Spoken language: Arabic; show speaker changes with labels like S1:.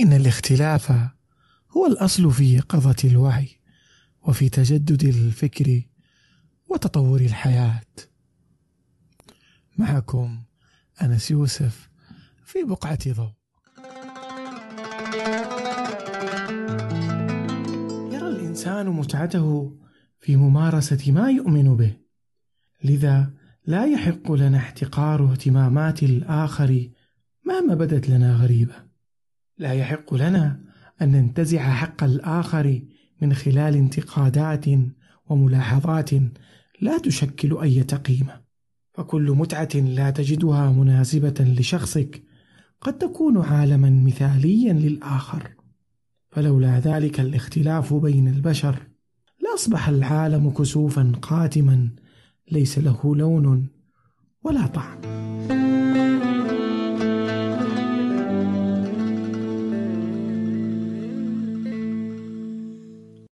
S1: إن الاختلاف هو الأصل في يقظة الوعي وفي تجدد الفكر وتطور الحياة. معكم أنس يوسف في بقعة ضوء. يرى الإنسان متعته في ممارسة ما يؤمن به. لذا لا يحق لنا احتقار اهتمامات الآخر مهما بدت لنا غريبة. لا يحق لنا أن ننتزع حق الآخر من خلال انتقادات وملاحظات لا تشكل أي قيمة فكل متعة لا تجدها مناسبة لشخصك قد تكون عالما مثاليا للآخر. فلولا ذلك الاختلاف بين البشر لأصبح العالم كسوفا قاتما ليس له لون ولا طعم.